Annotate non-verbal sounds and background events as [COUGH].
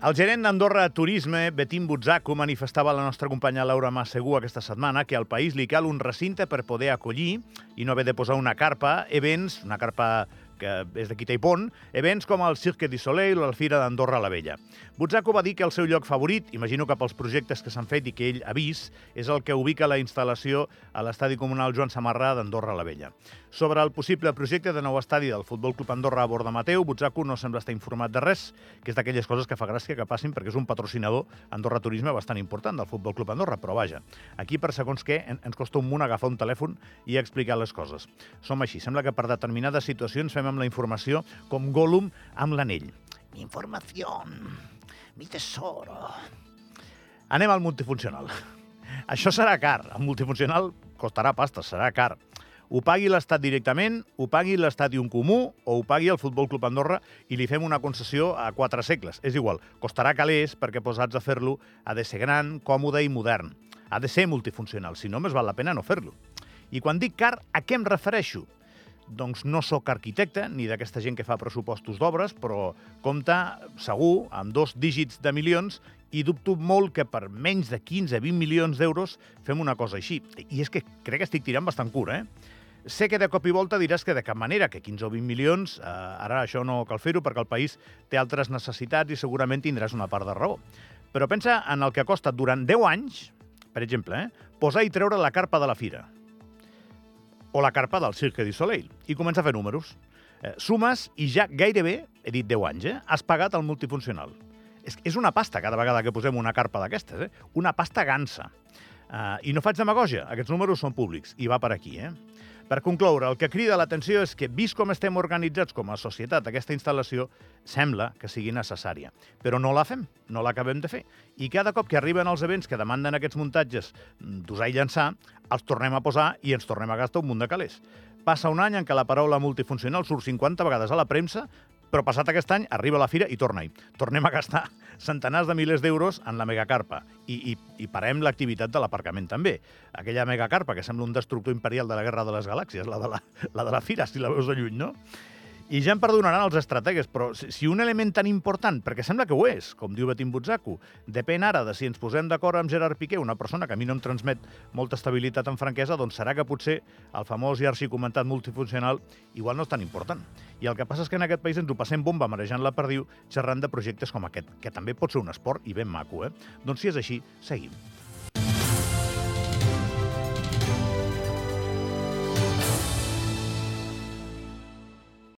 El gerent d'Andorra Turisme, Betim Butzaco, manifestava a la nostra companya Laura Massegú aquesta setmana que al país li cal un recinte per poder acollir i no haver de posar una carpa, events, una carpa que és i Pont, events com el Cirque du Soleil o la Fira d'Andorra la Vella. Butzaco va dir que el seu lloc favorit, imagino que pels projectes que s'han fet i que ell ha vist, és el que ubica la instal·lació a l'estadi comunal Joan Samarrà d'Andorra la Vella. Sobre el possible projecte de nou estadi del Futbol Club Andorra a Borda Mateu, Butzaco no sembla estar informat de res, que és d'aquelles coses que fa gràcia que passin perquè és un patrocinador Andorra Turisme bastant important del Futbol Club Andorra, però vaja, aquí per segons què ens costa un munt agafar un telèfon i explicar les coses. Som així, sembla que per determinades situacions fem amb la informació com Gollum amb l'anell. Informació, mi tesoro. Anem al multifuncional. [LAUGHS] Això serà car. El multifuncional costarà pasta, serà car. Ho pagui l'Estat directament, ho pagui l'Estadi un comú o ho pagui el Futbol Club Andorra i li fem una concessió a quatre segles. És igual, costarà calés perquè posats a fer-lo ha de ser gran, còmode i modern. Ha de ser multifuncional, si no, més val la pena no fer-lo. I quan dic car, a què em refereixo? Doncs no sóc arquitecte ni d'aquesta gent que fa pressupostos d'obres, però compta segur amb dos dígits de milions i dubto molt que per menys de 15-20 milions d'euros fem una cosa així. I és que crec que estic tirant bastant cura, eh? Sé que de cop i volta diràs que de cap manera, que 15 o 20 milions, eh, ara això no cal fer-ho perquè el país té altres necessitats i segurament tindràs una part de raó. Però pensa en el que costa durant 10 anys, per exemple, eh, posar i treure la carpa de la fira, o la carpa del Cirque du Soleil i comença a fer números. Eh, sumes i ja gairebé, he dit 10 anys, eh, has pagat el multifuncional. És, és una pasta cada vegada que posem una carpa d'aquestes, eh? una pasta gansa. Uh, I no faig demagogia, aquests números són públics i va per aquí. Eh? Per concloure, el que crida l'atenció és que, vist com estem organitzats com a societat, aquesta instal·lació sembla que sigui necessària. Però no la fem, no l'acabem de fer. I cada cop que arriben els events que demanden aquests muntatges d'usar i llançar, els tornem a posar i ens tornem a gastar un munt de calés. Passa un any en què la paraula multifuncional surt 50 vegades a la premsa, però passat aquest any arriba la fira i torna-hi. Tornem a gastar [LAUGHS] centenars de milers d'euros en la megacarpa i, i, i parem l'activitat de l'aparcament també. Aquella megacarpa que sembla un destructor imperial de la Guerra de les Galàxies, la de la, la, de la fira, si la veus de lluny, no? I ja em perdonaran els estrategues, però si un element tan important, perquè sembla que ho és, com diu Betim Butzaco, depèn ara de si ens posem d'acord amb Gerard Piqué, una persona que a mi no em transmet molta estabilitat en franquesa, doncs serà que potser el famós i arxicomentat multifuncional igual no és tan important. I el que passa és que en aquest país ens ho passem bomba marejant la perdiu xerrant de projectes com aquest, que també pot ser un esport i ben maco, eh? Doncs si és així, seguim.